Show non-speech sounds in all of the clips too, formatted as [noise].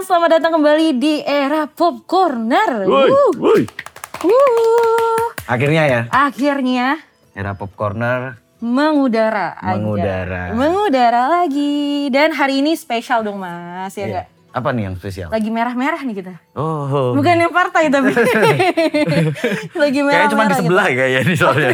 selamat datang kembali di era Pop Corner. Woi, woi. Akhirnya ya, Akhirnya era pop corner. mengudara. aja. Mengudara. Mengudara lagi. Dan hari ini spesial dong mas, ya Iya. enggak? Apa nih yang spesial? Lagi merah-merah nih kita. Oh, Bukan yang partai tapi. [laughs] Lagi merah-merah. kayaknya cuma di gitu. sebelah kayaknya di soalnya.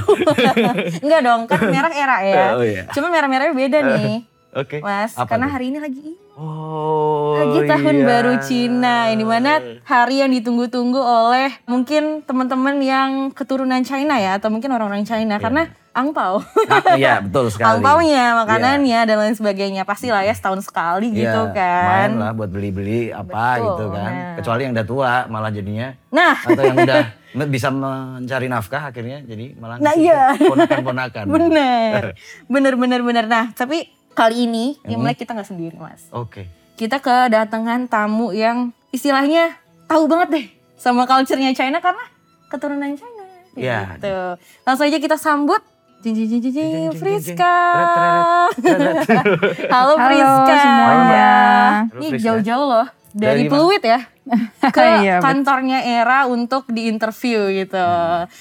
Enggak [laughs] dong, kan merah era ya. [laughs] Oh, iya. Cuma merah-merahnya beda nih. Oke. Mas, Apa karena tuh? hari ini lagi Oh, lagi tahun iya. baru Cina, yang di mana hari yang ditunggu-tunggu oleh mungkin teman-teman yang keturunan China ya, atau mungkin orang-orang China, karena angpau. Ah, Iya, betul sekali. Angpaunya, makanannya, dan lain sebagainya. Pastilah ya setahun sekali Iya, gitu Main kan. lah buat beli-beli apa Betul, gitu kan. nah. Kecuali yang udah tua malah jadinya. Nah, Atau yang udah bisa mencari nafkah akhirnya jadi malah Nah, iya. ponakan-ponakan. [laughs] bener. Bener, bener, bener. Nah, tapi kali ini Hmm. Imlek kita nggak sendiri, Mas. Oke. Kita kedatangan tamu yang istilahnya tahu banget deh sama culture-nya China karena keturunan China. Iya. Gitu. Langsung aja kita sambut Jing, jing, jing, jing, jing, Jing, jing, jing, Friska. [laughs] Halo Friska. semuanya. Halo, Ini Friska. jauh-jauh loh. Dari, Dari? Pluit ya. [laughs] Ke Iya, kantornya Era untuk diinterview gitu.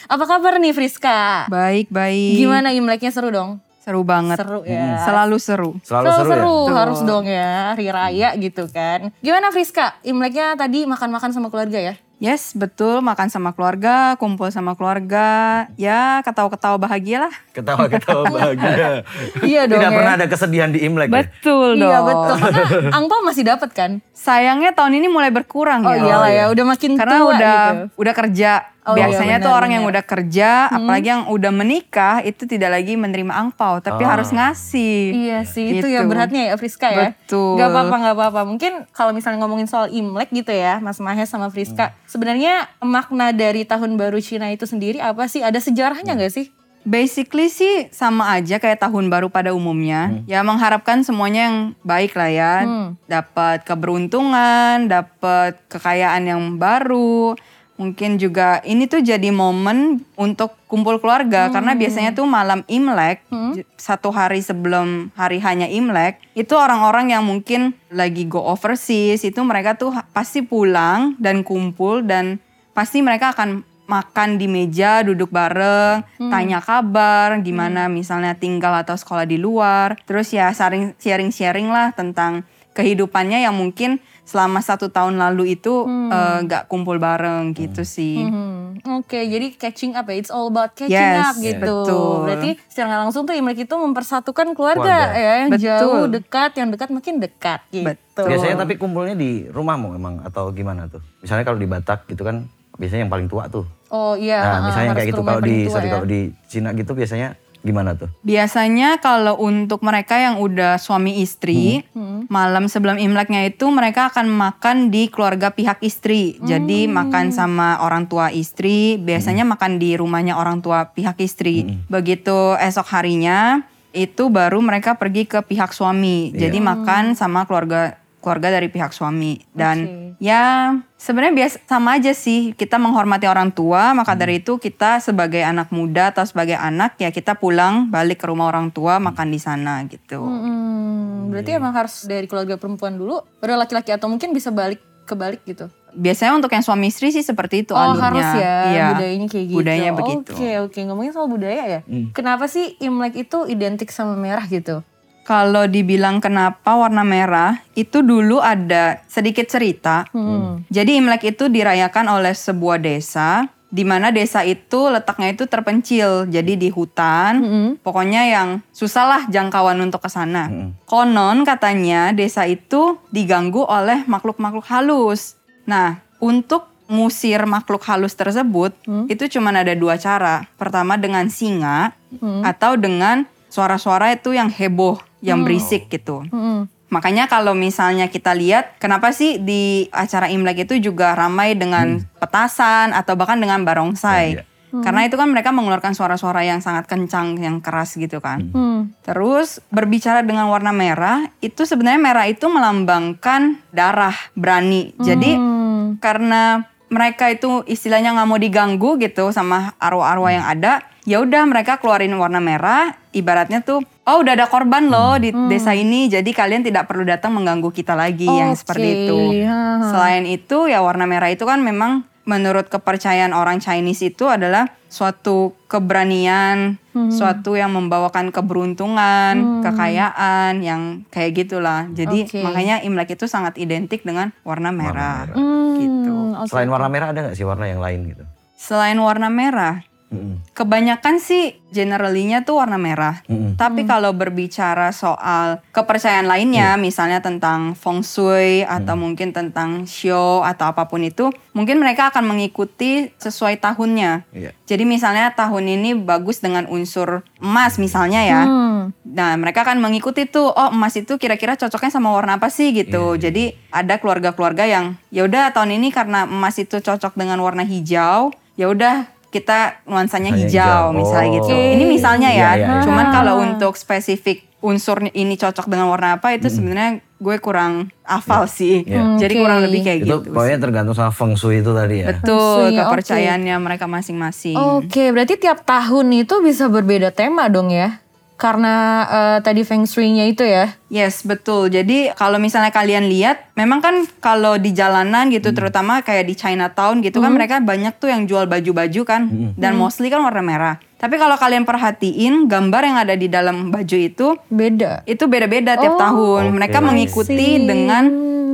Apa kabar nih Friska? Baik, baik. Gimana Imleknya seru dong? Seru banget. Seru ya. Selalu seru. Selalu seru, ya? Betul. harus dong ya, hari raya gitu kan. Gimana Friska? Imleknya tadi makan-makan sama keluarga ya? Yes, betul. Makan sama keluarga, kumpul sama keluarga. Ya, ketawa-ketawa bahagia lah. Ketawa-ketawa [laughs] bahagia. Iya dong Tidak ya. pernah ada kesedihan di Imlek ya? Betul dong. Iya betul. Karena [laughs] angpau masih dapat kan? Sayangnya tahun ini mulai berkurang Oh ya. iyalah iya. ya, udah makin Karena tua udah gitu. udah kerja. Oh, iya, Biasanya tuh benar, orang yang benar. udah kerja, apalagi yang udah menikah itu tidak lagi menerima angpau, tapi Oh. harus ngasih. Iya sih, itu ya Gitu. beratnya ya Friska ya. Betul. Gak apa-apa, gak apa-apa. Mungkin kalau misalnya ngomongin soal Imlek gitu ya, Mas Mahes sama Friska. Sebenarnya makna dari tahun baru Cina itu sendiri apa sih? Ada sejarahnya nggak sih? Basically sih sama aja kayak tahun baru pada umumnya. Ya mengharapkan semuanya yang baik lah ya. Hmm. Dapat keberuntungan, dapat kekayaan yang baru. Mungkin juga ini tuh jadi momen untuk kumpul keluarga karena biasanya tuh malam Imlek j- satu hari sebelum hari hanya Imlek itu orang-orang yang mungkin lagi go overseas itu mereka tuh pasti pulang dan kumpul dan pasti mereka akan makan di meja, duduk bareng, tanya kabar, gimana misalnya tinggal atau sekolah di luar. Terus ya sharing sharing-sharing lah tentang kehidupannya yang mungkin selama satu tahun lalu itu eh, nggak kumpul bareng gitu sih. Hmm, Oke, jadi catching up ya. It's all about catching Yes, up gitu. betul. Berarti secara langsung tuh Imlek itu mempersatukan keluarga, Keluarga. ya, yang Betul. jauh dekat, yang dekat makin dekat gitu. Betul. Biasanya tapi kumpulnya di rumahmu emang atau gimana tuh? Misalnya kalau di Batak gitu kan biasanya yang paling tua tuh. Oh iya, Nah, ah, misalnya kayak gitu kalau di sorry ya. kalau di Cina gitu biasanya gimana tuh? Biasanya kalau untuk mereka yang udah suami istri, malam sebelum Imleknya itu mereka akan makan di keluarga pihak istri. Jadi makan sama orang tua istri, biasanya makan di rumahnya orang tua pihak istri. Begitu esok harinya itu baru mereka pergi ke pihak suami. Jadi makan sama keluarga keluarga dari pihak suami dan ya sebenarnya biasa sama aja sih kita menghormati orang tua maka dari itu kita sebagai anak muda atau sebagai anak ya kita pulang balik ke rumah orang tua makan di sana gitu Hmm, berarti Iya. emang harus dari keluarga perempuan dulu, baru laki-laki atau mungkin bisa balik kebalik gitu. biasanya untuk yang suami istri sih seperti itu Oh alurnya harus ya, Iya. budayanya kayak gitu. budayanya begitu Oke oke, ngomongin soal budaya ya. Hmm. Kenapa sih Imlek itu identik sama merah gitu? Kalau dibilang kenapa warna merah itu dulu ada sedikit cerita Hmm. Jadi Imlek itu dirayakan oleh sebuah desa di mana desa itu letaknya itu terpencil. Jadi di hutan. Hmm. Pokoknya yang susah lah jangkauan untuk ke sana. Mm-mm. Konon katanya desa itu diganggu oleh makhluk-makhluk halus. Nah, untuk ngusir makhluk halus tersebut itu cuma ada dua cara. Pertama dengan singa atau dengan suara-suara itu yang heboh, yang berisik gitu. Hmm. Makanya kalau misalnya kita lihat, kenapa sih di acara Imlek itu juga ramai dengan petasan atau bahkan dengan barongsai? Iya. Karena itu kan mereka mengeluarkan suara-suara yang sangat kencang, yang keras gitu kan. Hmm. Terus berbicara dengan warna merah, itu sebenarnya merah itu melambangkan darah, berani. Jadi Hmm. karena mereka itu istilahnya nggak mau diganggu gitu sama arwah-arwah yang ada, ya udah mereka keluarin warna merah. Ibaratnya tuh, oh udah ada korban loh di desa ini, jadi kalian tidak perlu datang mengganggu kita lagi yang Oke, seperti itu. ha. Selain itu ya warna merah itu kan memang menurut kepercayaan orang Chinese itu adalah suatu keberanian, Hmm. suatu yang membawakan keberuntungan, kekayaan, yang kayak gitulah. Jadi Oke. makanya Imlek itu sangat identik dengan warna merah. Hmm, Gitu. oke. Selain warna merah ada nggak sih warna yang lain gitu? Selain warna merah, Mm-mm. kebanyakan sih generally-nya tuh warna merah. Mm-mm. Tapi kalau berbicara soal kepercayaan lainnya, misalnya tentang feng shui atau mungkin tentang show atau apa pun itu, mungkin mereka akan mengikuti sesuai tahunnya. Iya. Jadi misalnya tahun ini bagus dengan unsur emas misalnya ya. Hmm. Nah, mereka akan mengikuti tuh, oh emas itu kira-kira cocoknya sama warna apa sih gitu. Jadi ada keluarga-keluarga yang ya udah tahun ini karena emas itu cocok dengan warna hijau, ya udah kita nuansanya hijau, hijau. misalnya Oh. gitu. Ini misalnya ya. Iya, iya, iya. Cuman Ah. kalau untuk spesifik unsur ini cocok dengan warna apa itu sebenarnya gue kurang hafal sih. Iya. Jadi Oke. kurang lebih kayak itu gitu. pokoknya tergantung sama feng shui itu tadi ya. Betul, shui, kepercayaannya mereka masing-masing. Oke, berarti tiap tahun itu bisa berbeda tema dong ya? Karena eh, tadi feng shui-nya itu ya. Yes, betul. Jadi kalau misalnya kalian lihat, memang kan kalau di jalanan gitu, terutama kayak di Chinatown gitu kan mereka banyak tuh yang jual baju-baju kan, dan mostly kan warna merah. Tapi kalau kalian perhatiin gambar yang ada di dalam baju itu, Beda. itu beda-beda tiap Oh, tahun. oke. Mereka mengikuti dengan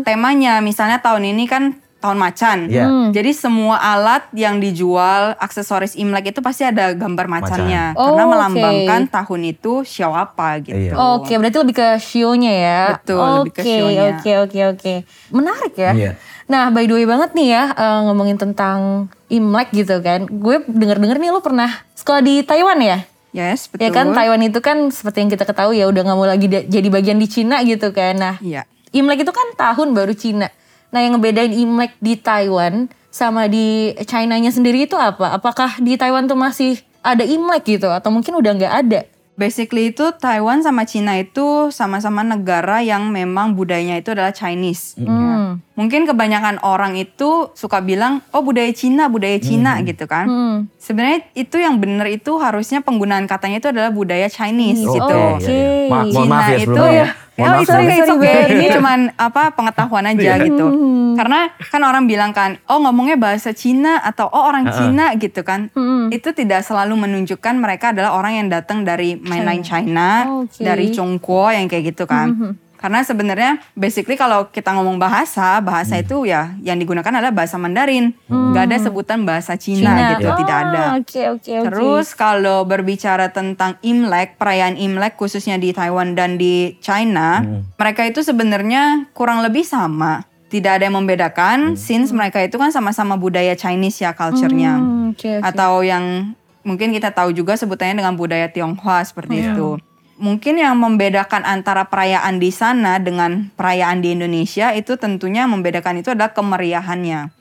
temanya. Misalnya tahun ini kan tahun macan. Iya. Hmm. Jadi semua alat yang dijual aksesoris Imlek itu pasti ada gambar macannya Macan. karena Oh, oke. melambangkan tahun itu show apa gitu. Iya. Oke, berarti lebih ke show-nya ya. Betul, oke, lebih ke show-nya. Oke, oke, oke. Menarik ya. Iya. Nah, by the way banget nih ya eh, ngomongin tentang Imlek gitu kan. Gue denger-denger nih lo pernah sekolah di Taiwan ya? Yes, betul. Ya kan Taiwan itu kan seperti yang kita ketahui ya udah nggak mau lagi jadi bagian di Cina gitu kan. Nah, Iya. Imlek itu kan tahun baru Cina. Nah, yang ngebedain Imlek di Taiwan sama di China-nya sendiri itu apa? Apakah di Taiwan tuh masih ada Imlek gitu atau mungkin udah nggak ada? Basically itu Taiwan sama Cina itu sama-sama negara yang memang budayanya itu adalah Chinese. Ya. Hmm. Mungkin kebanyakan orang itu suka bilang, oh budaya Cina, budaya Cina gitu kan. Hmm. Sebenarnya itu yang benar itu harusnya penggunaan katanya itu adalah budaya Chinese Oh, gitu. Iya, iya. Ma- mohon Cina maaf ya itu sebelumnya. ya, Mohon oh, okay, it's Sorry, okay. sorry. Ini [laughs] cuman apa pengetahuan aja gitu. Karena kan orang bilang kan, oh ngomongnya bahasa Cina atau oh orang Cina gitu kan. Itu tidak selalu menunjukkan mereka adalah orang yang datang dari mainland China, Oke. dari Chongguo yang kayak gitu kan. Karena sebenarnya basically kalau kita ngomong bahasa, bahasa itu ya yang digunakan adalah bahasa Mandarin. Nggak ada sebutan bahasa Cina, gitu, Oh, tidak ada. Oke, oke, oke. Terus kalau berbicara tentang Imlek, perayaan Imlek khususnya di Taiwan dan di China, mereka itu sebenarnya kurang lebih sama. Tidak ada yang membedakan, since mereka itu kan sama-sama budaya Chinese ya culture-nya. Hmm, oke, oke. Atau yang mungkin kita tahu juga sebutannya dengan budaya Tionghoa seperti itu. Mungkin yang membedakan antara perayaan di sana dengan perayaan di Indonesia itu tentunya membedakan itu adalah kemeriahannya.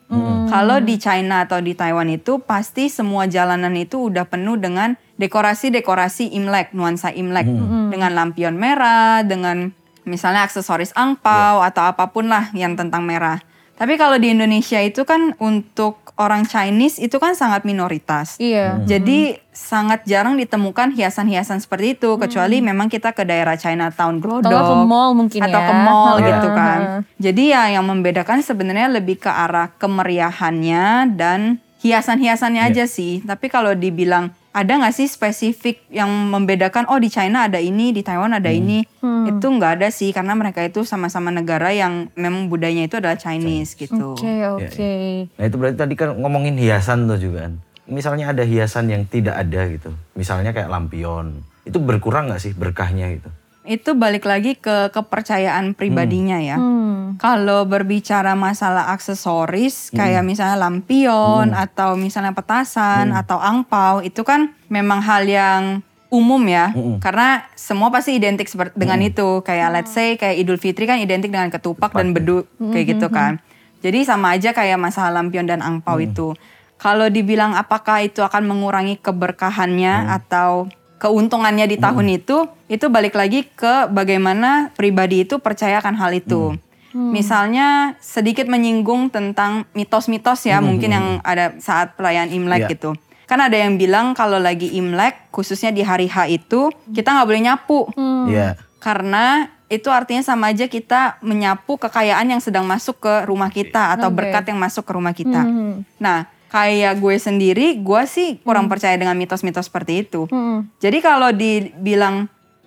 Kalau di China atau di Taiwan itu pasti semua jalanan itu udah penuh dengan dekorasi-dekorasi Imlek, nuansa Imlek. Dengan lampion merah, dengan misalnya aksesoris angpau atau apa pun lah yang tentang merah. Tapi kalau di Indonesia itu kan untuk orang Chinese itu kan sangat minoritas. Iya. Jadi sangat jarang ditemukan hiasan-hiasan seperti itu kecuali memang kita ke daerah Chinatown Glodok Atau ke mall mungkin atau ya. ke mall Heeh, gitu kan. Jadi ya yang membedakan sebenarnya lebih ke arah kemeriahannya dan hiasan-hiasannya aja sih. Tapi kalau dibilang ada nggak sih spesifik yang membedakan oh di China ada ini, di Taiwan ada ini? Itu nggak ada sih karena mereka itu sama-sama negara yang memang budayanya itu adalah Chinese gitu. Oke, oke. Nah itu berarti tadi kan ngomongin hiasan tuh juga kan. Misalnya ada hiasan yang tidak ada gitu. Misalnya kayak lampion. Itu berkurang nggak sih berkahnya gitu? Itu balik lagi ke kepercayaan pribadinya ya. Hmm. Kalau berbicara masalah aksesoris kayak misalnya lampion atau misalnya petasan atau angpau itu kan memang hal yang umum ya. Karena semua pasti identik dengan itu. Kayak let's say kayak Idul Fitri kan identik dengan ketupak dan bedu kayak gitu kan. Jadi sama aja kayak masalah lampion dan angpau itu. Kalau dibilang apakah itu akan mengurangi keberkahannya atau keuntungannya di tahun itu, itu balik lagi ke bagaimana pribadi itu percaya akan hal itu. Misalnya sedikit menyinggung tentang mitos-mitos ya mungkin yang ada saat perayaan Imlek Iya. gitu. Kan ada yang bilang kalau lagi Imlek khususnya di hari H itu kita nggak boleh nyapu. Iya. Karena itu artinya sama aja kita menyapu kekayaan yang sedang masuk ke rumah kita atau Oke. berkat yang masuk ke rumah kita. Hmm. Nah, kayak gue sendiri, gue sih kurang percaya dengan mitos-mitos seperti itu. Hmm. Jadi kalau dibilang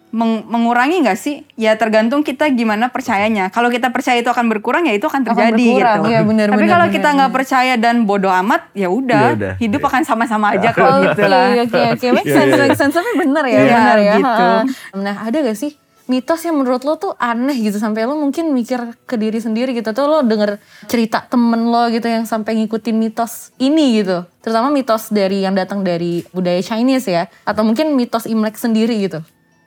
meng- mengurangi nggak sih? Ya tergantung kita gimana percayanya. Kalau kita percaya itu akan berkurang, ya itu akan terjadi berkurang, gitu. iya, benar, Tapi benar, kalau benar, kita nggak percaya dan bodoh amat, ya Ya udah, udah. hidup Iya. akan sama-sama aja [laughs] kok Oke, gitu lah. Oke, oke, make Iya, sense, iya. make sense. Tapi bener ya, Iya, bener ya. gitu. Nah, ada gak sih mitos yang menurut lo tuh aneh gitu sampai lo mungkin mikir ke diri sendiri gitu tuh lo denger cerita temen lo gitu yang sampai ngikutin mitos ini gitu terutama mitos dari yang datang dari budaya Chinese ya atau mungkin mitos Imlek sendiri gitu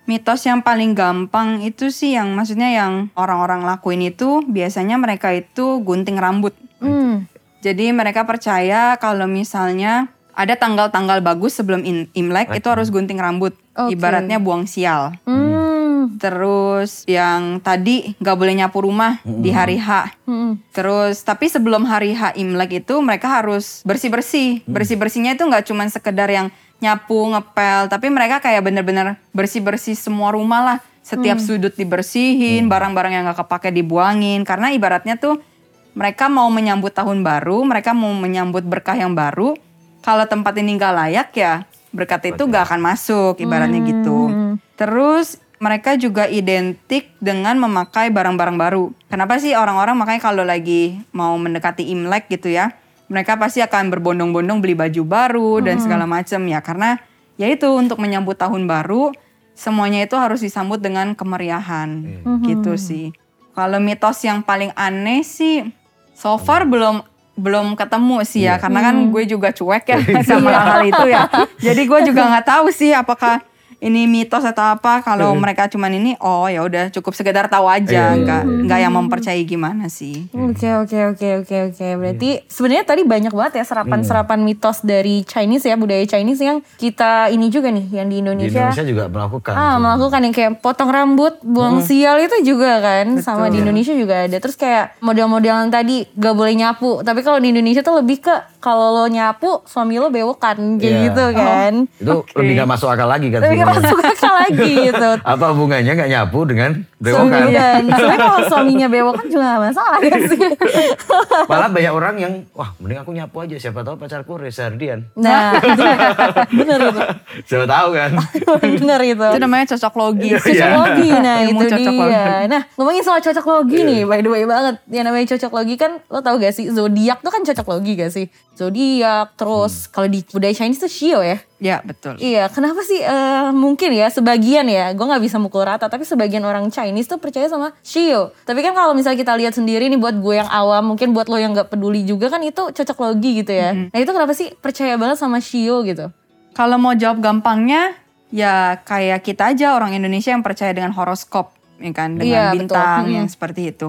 Mitos yang paling gampang itu sih yang maksudnya yang orang-orang lakuin itu biasanya mereka itu gunting rambut. hmm. Jadi mereka percaya kalau misalnya ada tanggal-tanggal bagus sebelum Imlek itu harus gunting rambut. Oke. Ibaratnya buang sial. Hmm. Terus yang tadi nggak boleh nyapu rumah di hari H. Hmm. Terus tapi sebelum hari H Imlek itu mereka harus bersih-bersih. Bersih-bersihnya itu nggak cuma sekedar yang nyapu, ngepel, tapi mereka kayak bener-bener bersih-bersih semua rumah lah. Setiap sudut dibersihin, barang-barang yang nggak kepake dibuangin. Karena ibaratnya tuh mereka mau menyambut tahun baru, mereka mau menyambut berkah yang baru. Kalau tempat ini nggak layak ya berkat itu nggak akan masuk, ibaratnya gitu. Terus mereka juga identik dengan memakai barang-barang baru. Kenapa sih orang-orang makanya kalau lagi mau mendekati Imlek gitu ya, mereka pasti akan berbondong-bondong beli baju baru dan segala macam ya. Karena ya itu untuk menyambut tahun baru semuanya itu harus disambut dengan kemeriahan. Gitu sih. Kalau mitos yang paling aneh sih so far belum belum ketemu sih ya. Karena kan gue juga cuek ya [laughs] sama hal itu ya. Jadi gue juga nggak tahu sih apakah ini mitos atau apa kalau mereka cuman ini oh ya udah cukup sekedar tahu aja Iya, iya, nggak nggak yang mempercayai gimana sih. Oke oke oke oke oke. Berarti sebenarnya tadi banyak banget ya serapan-serapan mitos dari Chinese ya budaya Chinese yang kita ini juga nih yang di Di Indonesia. Indonesia juga melakukan. Ah, melakukan yang kayak potong rambut, buang sial itu juga kan, sama di Indonesia juga ada. Terus kayak model-model yang tadi gak boleh nyapu, tapi kalau di Indonesia tuh lebih ke kalau lo nyapu suami lo bewokan kayak Iya. gitu kan. Itu lebih gak masuk akal lagi kan. Masuk akal lagi gitu. Apa hubungannya gak nyapu dengan Suami- bewokan? Dan sebenarnya kalau suaminya bewokan juga gak masalah kan sih. [laughs] Malah banyak orang yang, wah mending aku nyapu aja. Siapa tahu pacarku Reza Ardian. Nah, [laughs] bener itu. Siapa tahu kan. [laughs] Bener itu. Itu namanya cocok logi. Iya. Cocok logi, nah Ilmu itu cocok dia. logi. Nah ngomongin soal cocok logi nih, by the way banget. Yang namanya cocok logi kan, lo tau gak sih, zodiak tuh kan cocok logi gak sih? Zodiak, terus kalau di budaya Chinese tuh shio ya. Ya betul. Iya, kenapa sih eh, mungkin ya sebagian ya, gue nggak bisa mukul rata, tapi sebagian orang Chinese tuh percaya sama shio. Tapi kan kalau misalnya kita lihat sendiri nih buat gue yang awam, mungkin buat lo yang nggak peduli juga kan itu cocok logi gitu ya. Nah itu kenapa sih percaya banget sama shio gitu? Kalau mau jawab gampangnya, ya kayak kita aja orang Indonesia yang percaya dengan horoskop, ya kan, dengan Iya, bintang betul. yang seperti itu.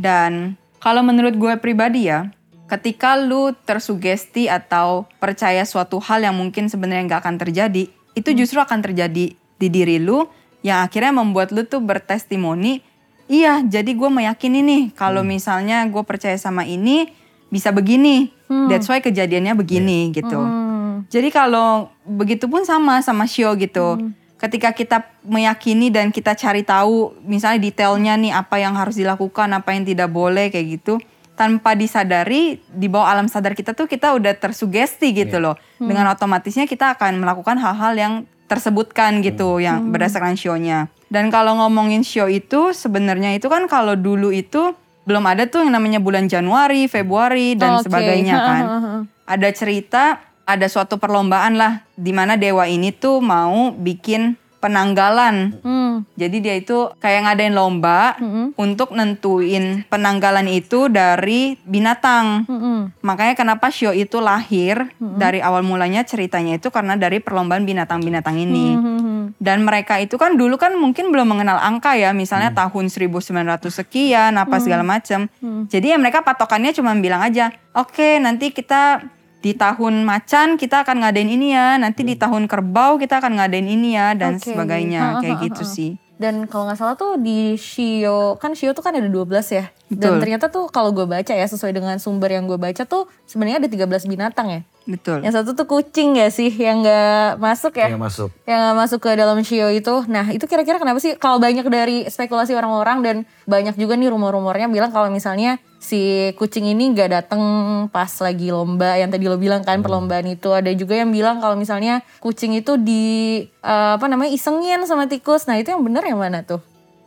Dan kalau menurut gue pribadi ya, ketika lu tersugesti atau percaya suatu hal yang mungkin sebenarnya nggak akan terjadi, itu justru akan terjadi di diri lu, yang akhirnya membuat lu tuh bertestimoni, iya, jadi gue meyakini nih kalau misalnya gue percaya sama ini bisa begini, that's why kejadiannya begini gitu. Hmm. Jadi kalau begitu pun sama sama Shio gitu. Ketika kita meyakini dan kita cari tahu misalnya detailnya nih apa yang harus dilakukan, apa yang tidak boleh kayak gitu. Tanpa disadari di bawah alam sadar kita tuh kita udah tersugesti gitu loh. Dengan otomatisnya kita akan melakukan hal-hal yang tersebutkan gitu yang berdasarkan Shio-nya. Dan kalau ngomongin Shio itu sebenarnya itu kan kalau dulu itu belum ada tuh yang namanya bulan Januari, Februari dan Oke. sebagainya [laughs] kan [laughs] ada cerita ada suatu perlombaan lah di mana dewa ini tuh mau bikin penanggalan. Hmm. Jadi dia itu kayak ngadain lomba untuk nentuin penanggalan itu dari binatang. Hmm. Makanya kenapa show itu lahir dari awal mulanya ceritanya itu karena dari perlombaan binatang-binatang ini. Hmm. Dan mereka itu kan dulu kan mungkin belum mengenal angka ya, misalnya tahun 1900 sekian apa segala macam. Jadi ya mereka patokannya cuma bilang aja, "Oke, nanti kita di tahun macan kita akan ngadain ini ya, nanti di tahun kerbau kita akan ngadain ini ya dan Oke. sebagainya." Ha, ha, Kayak ha, gitu ha. sih. Dan kalau nggak salah tuh di Shio, kan Shio tuh kan ada 12 ya. Dan Betul. ternyata tuh kalau gue baca ya sesuai dengan sumber yang gue baca tuh sebenarnya ada 13 binatang ya. Betul. Yang satu tuh kucing ya sih yang nggak masuk ya. Yang masuk. Yang nggak masuk ke dalam Shio itu. Nah itu kira-kira kenapa sih? Kalau banyak dari spekulasi orang-orang dan banyak juga nih rumor-rumornya bilang kalau misalnya si kucing ini nggak datang pas lagi lomba yang tadi lo bilang kan perlombaan itu. Ada juga yang bilang kalau misalnya kucing itu di eh, apa namanya isengin sama tikus. Nah itu yang bener yang mana tuh?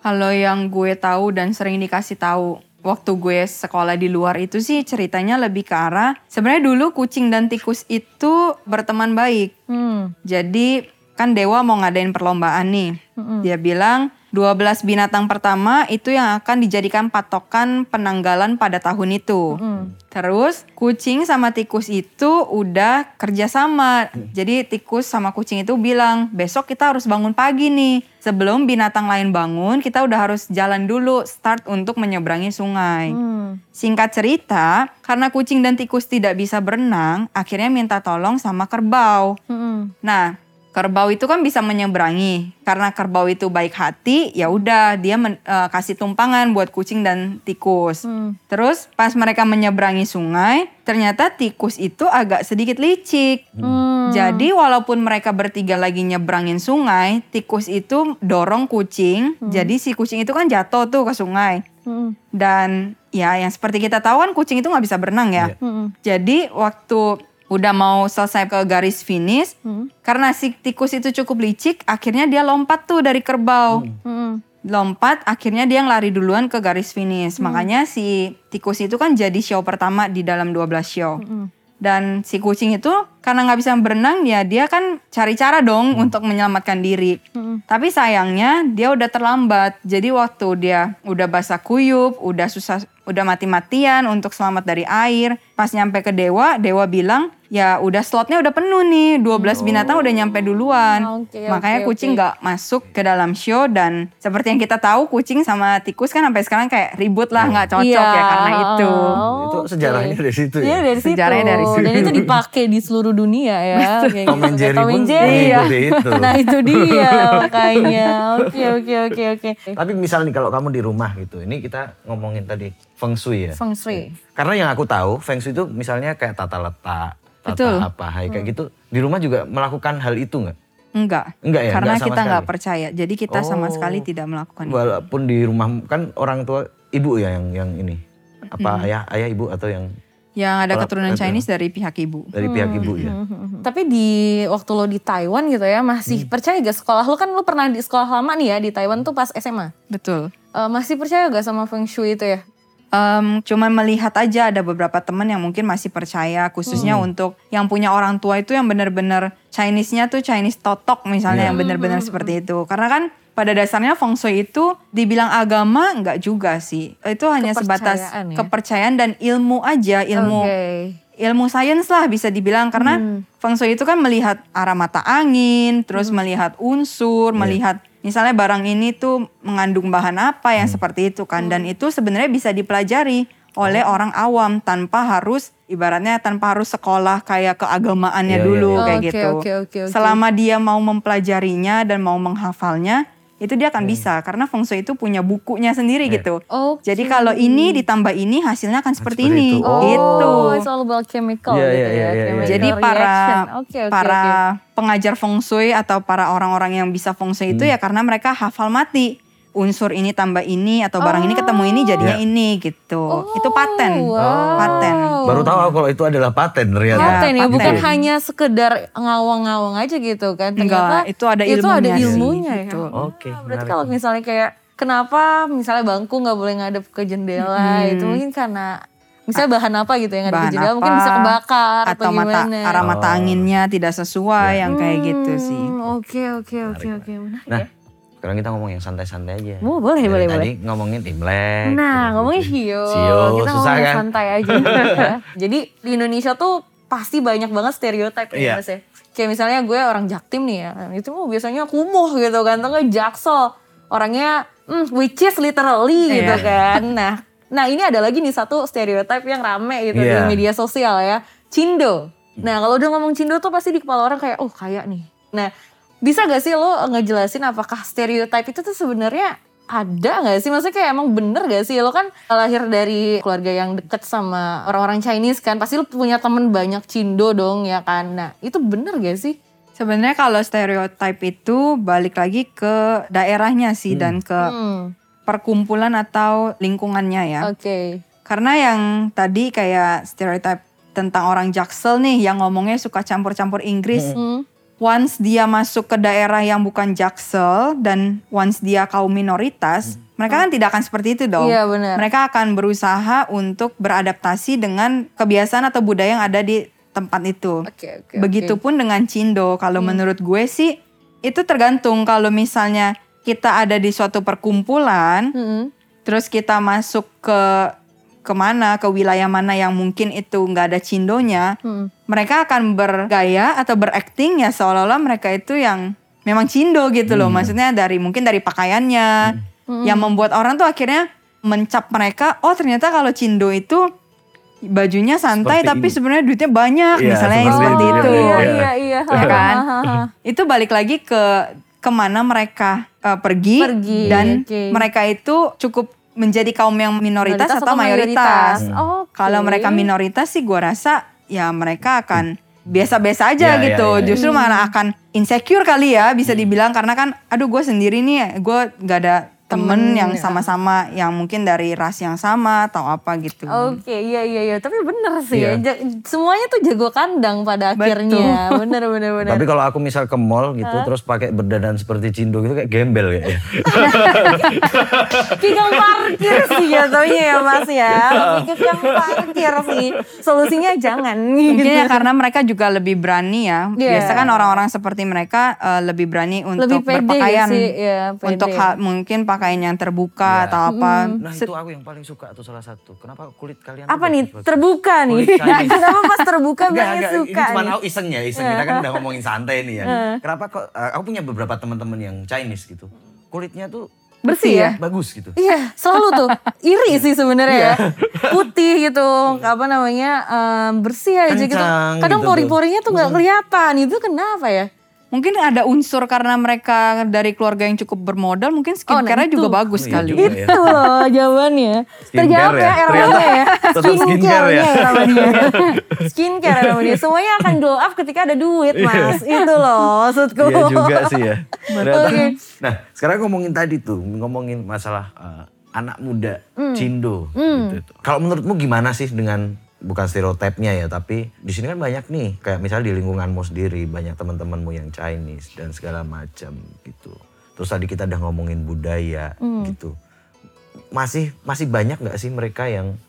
Kalau yang gue tahu dan sering dikasih tahu waktu gue sekolah di luar itu sih ceritanya lebih ke arah sebenarnya dulu kucing dan tikus itu berteman baik. Hmm. Jadi kan Dewa mau ngadain perlombaan nih. Dia bilang 12 binatang pertama itu yang akan dijadikan patokan penanggalan pada tahun itu. Terus kucing sama tikus itu udah kerjasama. Jadi tikus sama kucing itu bilang besok kita harus bangun pagi nih. Sebelum binatang lain bangun kita udah harus jalan dulu start untuk menyeberangi sungai. Hmm. Singkat cerita, karena kucing dan tikus tidak bisa berenang, akhirnya minta tolong sama kerbau. Hmm. Nah, kerbau itu kan bisa menyeberangi. Karena kerbau itu baik hati, ya udah dia men- eh, kasih tumpangan buat kucing dan tikus. Hmm. Terus pas mereka menyeberangi sungai, ternyata tikus itu agak sedikit licik. Hmm. Jadi walaupun mereka bertiga lagi nyebrangin sungai, tikus itu dorong kucing. Jadi si kucing itu kan jatuh tuh ke sungai. Hmm. Dan ya yang seperti kita tahu kan kucing itu nggak bisa berenang ya. Hmm. Jadi waktu udah mau selesai ke garis finish, Hmm. karena si tikus itu cukup licik, akhirnya dia lompat tuh dari kerbau. Hmm. Lompat, akhirnya dia ngelari duluan ke garis finish. Makanya si tikus itu kan jadi show pertama di dalam 12 show. Hmm. Dan si kucing itu karena nggak bisa berenang ya dia kan cari cara dong untuk menyelamatkan diri. Hmm. Tapi sayangnya dia udah terlambat. Jadi waktu dia udah basah kuyup, udah susah, udah mati-matian untuk selamat dari air. Pas nyampe ke dewa, dewa bilang ya udah slotnya udah penuh nih, 12 binatang udah nyampe duluan. Oke, Makanya oke, kucing nggak masuk ke dalam show dan seperti yang kita tahu kucing sama tikus kan sampai sekarang kayak ribut lah nggak cocok Iya. ya karena itu. Itu sejarahnya dari situ ya? Iya dari situ. Sejarahnya dari situ. Dan itu dipakai di seluruh dunia ya. Kayak Tom and gitu. Jerry Tom pun Jerry. mengikuti itu. Nah itu dia makanya. Oke oke oke oke. Tapi misalnya nih kalau kamu di rumah gitu, ini kita ngomongin tadi feng shui ya. Feng Shui. Karena yang aku tahu feng shui itu misalnya kayak tata letak, tata Betul. apa, hai, kayak gitu. Di rumah juga melakukan hal itu nggak? Enggak. Enggak ya? Karena Enggak sama kita nggak percaya. Jadi kita sama Oh. sekali tidak melakukan itu. Walaupun di rumah kan orang tua ibu ya yang yang ini. Apa ayah ayah ibu atau yang Yang ada keturunan itu. Chinese dari pihak ibu. dari pihak ibu ya? Tapi di waktu lo di Taiwan gitu ya masih percaya gak sekolah lo kan lo pernah di sekolah lama nih ya di Taiwan tuh pas SMA. Betul. Eh, masih percaya gak sama Feng Shui itu ya? Em, cuman melihat aja ada beberapa teman yang mungkin masih percaya khususnya untuk yang punya orang tua itu yang benar-benar Chinese-nya tuh Chinese totok misalnya Iya. yang benar-benar seperti itu. Karena kan pada dasarnya feng shui itu dibilang agama nggak juga sih. Itu hanya sebatas Kepercayaan ya? kepercayaan dan ilmu aja, ilmu Oke. ilmu sains lah bisa dibilang karena Hmm. feng shui itu kan melihat arah mata angin, terus Hmm. melihat unsur, Iya. melihat misalnya barang ini tuh mengandung bahan apa yang seperti itu kan dan Hmm. itu sebenarnya bisa dipelajari oleh Oh. orang awam tanpa harus ibaratnya tanpa harus sekolah kayak keagamaannya Iya, iya, dulu iya. kayak Oke, gitu. oke, oke, oke. Selama dia mau mempelajarinya dan mau menghafalnya itu dia akan bisa karena feng shui itu punya bukunya sendiri Iya. gitu. Oke. Jadi kalau ini ditambah ini hasilnya akan seperti, seperti ini itu. Oh. gitu. Oh, it's all about chemical Iya, gitu iya, ya. iya, iya, chemical Jadi para. Oke, oke, para oke. pengajar feng shui atau para orang-orang yang bisa feng shui itu Hmm. ya karena mereka hafal mati unsur ini tambah ini atau barang ini ketemu ini jadinya Ya. ini gitu. itu paten. Oh, wow. Paten. Baru tahu aku kalau itu adalah paten ternyata. Paten ya, paten. bukan hanya sekedar ngawang-ngawang aja gitu kan. Ternyata Enggak, itu ada Itu ada ilmunya sih, ilmunya ya. gitu. Oke, Ah, berarti menarik. kalau misalnya kayak kenapa misalnya bangku nggak boleh ngadep ke jendela itu mungkin karena misalnya bahan apa gitu yang ada di jendela mungkin bisa kebakar atau, atau mata gimana. arah mata Oh. anginnya tidak sesuai yang kayak gitu sih. Hmm, Oke oke oke oke menarik Nah, ya. Sekarang kita ngomong yang santai-santai aja. Oh, boleh, Dari boleh, tadi ngomongin Imlek. Nah, ngomongin gitu. Shio. Shio, Kita susah ngomongin kan? santai aja. [laughs] Jadi di Indonesia tuh pasti banyak banget stereotip ya, Iya. Mas ya. Kayak misalnya gue orang Jaktim nih ya. Itu mah biasanya kumuh gitu kan. Atau Jaksel. Orangnya hmm, which is literally gitu Iya. kan. Nah, nah ini ada lagi nih satu stereotip yang rame gitu Iya. di media sosial ya. Cindo. Nah, kalau udah ngomong Cindo tuh pasti di kepala orang kayak, oh kayak nih. Nah, bisa gak sih lo ngejelasin apakah stereotype itu tuh sebenarnya ada gak sih? Maksudnya kayak emang bener gak sih? Lo kan lahir dari keluarga yang deket sama orang-orang Chinese kan. Pasti lo punya temen banyak Cindo dong ya kan. Nah itu bener gak sih? Sebenarnya kalau stereotype itu balik lagi ke daerahnya sih dan ke Hmm, perkumpulan atau lingkungannya ya. oke. Karena yang tadi kayak stereotype tentang orang Jaksel nih yang ngomongnya suka campur-campur Inggris. Hmm, Once dia masuk ke daerah yang bukan Jaksel dan once dia kaum minoritas, mereka kan tidak akan seperti itu dong. Iya, benar. Mereka akan berusaha untuk beradaptasi dengan kebiasaan atau budaya yang ada di tempat itu. Oke, oke, Begitupun dengan Cindo. Kalau menurut gue sih itu tergantung kalau misalnya kita ada di suatu perkumpulan, Hmm, terus kita masuk ke ke mana, ke wilayah mana yang mungkin itu nggak ada Cindonya, hmm. mereka akan bergaya atau berakting ya seolah-olah mereka itu yang memang Cindo gitu loh. Maksudnya dari mungkin dari pakaiannya yang membuat orang tuh akhirnya mencap mereka, oh ternyata kalau Cindo itu bajunya santai Seperti tapi sebenarnya duitnya banyak Iya, misalnya seperti seperti itu. itu. Iya, iya, iya. Ya kan? Itu balik lagi ke ke mana mereka uh, pergi, Pergi, dan oke. mereka itu cukup menjadi kaum yang minoritas, atau mayoritas. Oke. Kalau mereka minoritas sih gua rasa ya mereka akan biasa-biasa aja Ya, ya, gitu. ya, ya. Justru malah akan insecure kali ya bisa dibilang karena kan aduh gue sendiri nih gue gak ada temen, yang ya. sama-sama yang mungkin dari ras yang sama atau apa gitu. Oke, iya iya iya. Tapi bener sih Iya. ya. Ja- Semuanya tuh jago kandang pada akhirnya. Bener bener bener. Tapi kalau aku misal ke mall gitu terus pakai berdandan seperti Cindo gitu kayak gembel kayaknya. [laughs] Kikang parkir sih ya taunya ya mas ya. Ke kikang parkir sih. Solusinya jangan Mungkin gitu. ya [laughs] karena mereka juga lebih berani ya. Iya. Biasa kan orang-orang seperti mereka eh, lebih berani untuk Lebih pede berpakaian. sih, ya, pede. untuk hal- mungkin pakaian yang terbuka Iya. atau apa. Nah itu aku yang paling suka tuh salah satu. Kenapa kulit kalian Apa nih bagus-bagus? terbuka nih? Kulit [laughs] Chinese. Kenapa pas terbuka enggak, suka ini cuma aku iseng ya, iseng. Kita kan udah ngomongin santai nih ya. Kenapa kok, uh, aku punya beberapa teman-teman yang Chinese gitu. Kulitnya tuh Bersih ya? bagus gitu. Iya, selalu tuh [laughs] iri sih sebenarnya Iya. ya. [laughs] Putih gitu, apa namanya em, bersih aja gitu. Kencang Kadang gitu pori-porinya tuh nggak kelihatan. Itu kenapa ya? Mungkin ada unsur karena mereka dari keluarga yang cukup bermodal, mungkin skincare-nya itu. juga bagus Oh, iya kali. juga ya. Itu loh jawabannya. Skincare Terjawab ya, ya, eranya ternyata. ya. Tetap skincare ya. [laughs] skincare namanya. Semuanya akan glow up ketika ada duit mas. Itu loh maksudku. Iya juga sih ya. Ternyata. Oke. Nah sekarang ngomongin tadi tuh, ngomongin masalah uh, anak muda, Hmm. cindo. Gitu, tuh. Kalau menurutmu gimana sih dengan bukan stereotipnya ya, tapi di sini kan banyak nih, kayak misalnya di lingkunganmu sendiri banyak teman-temanmu yang Chinese dan segala macam gitu. Terus tadi kita udah ngomongin budaya Hmm. gitu. Masih masih banyak nggak sih mereka yang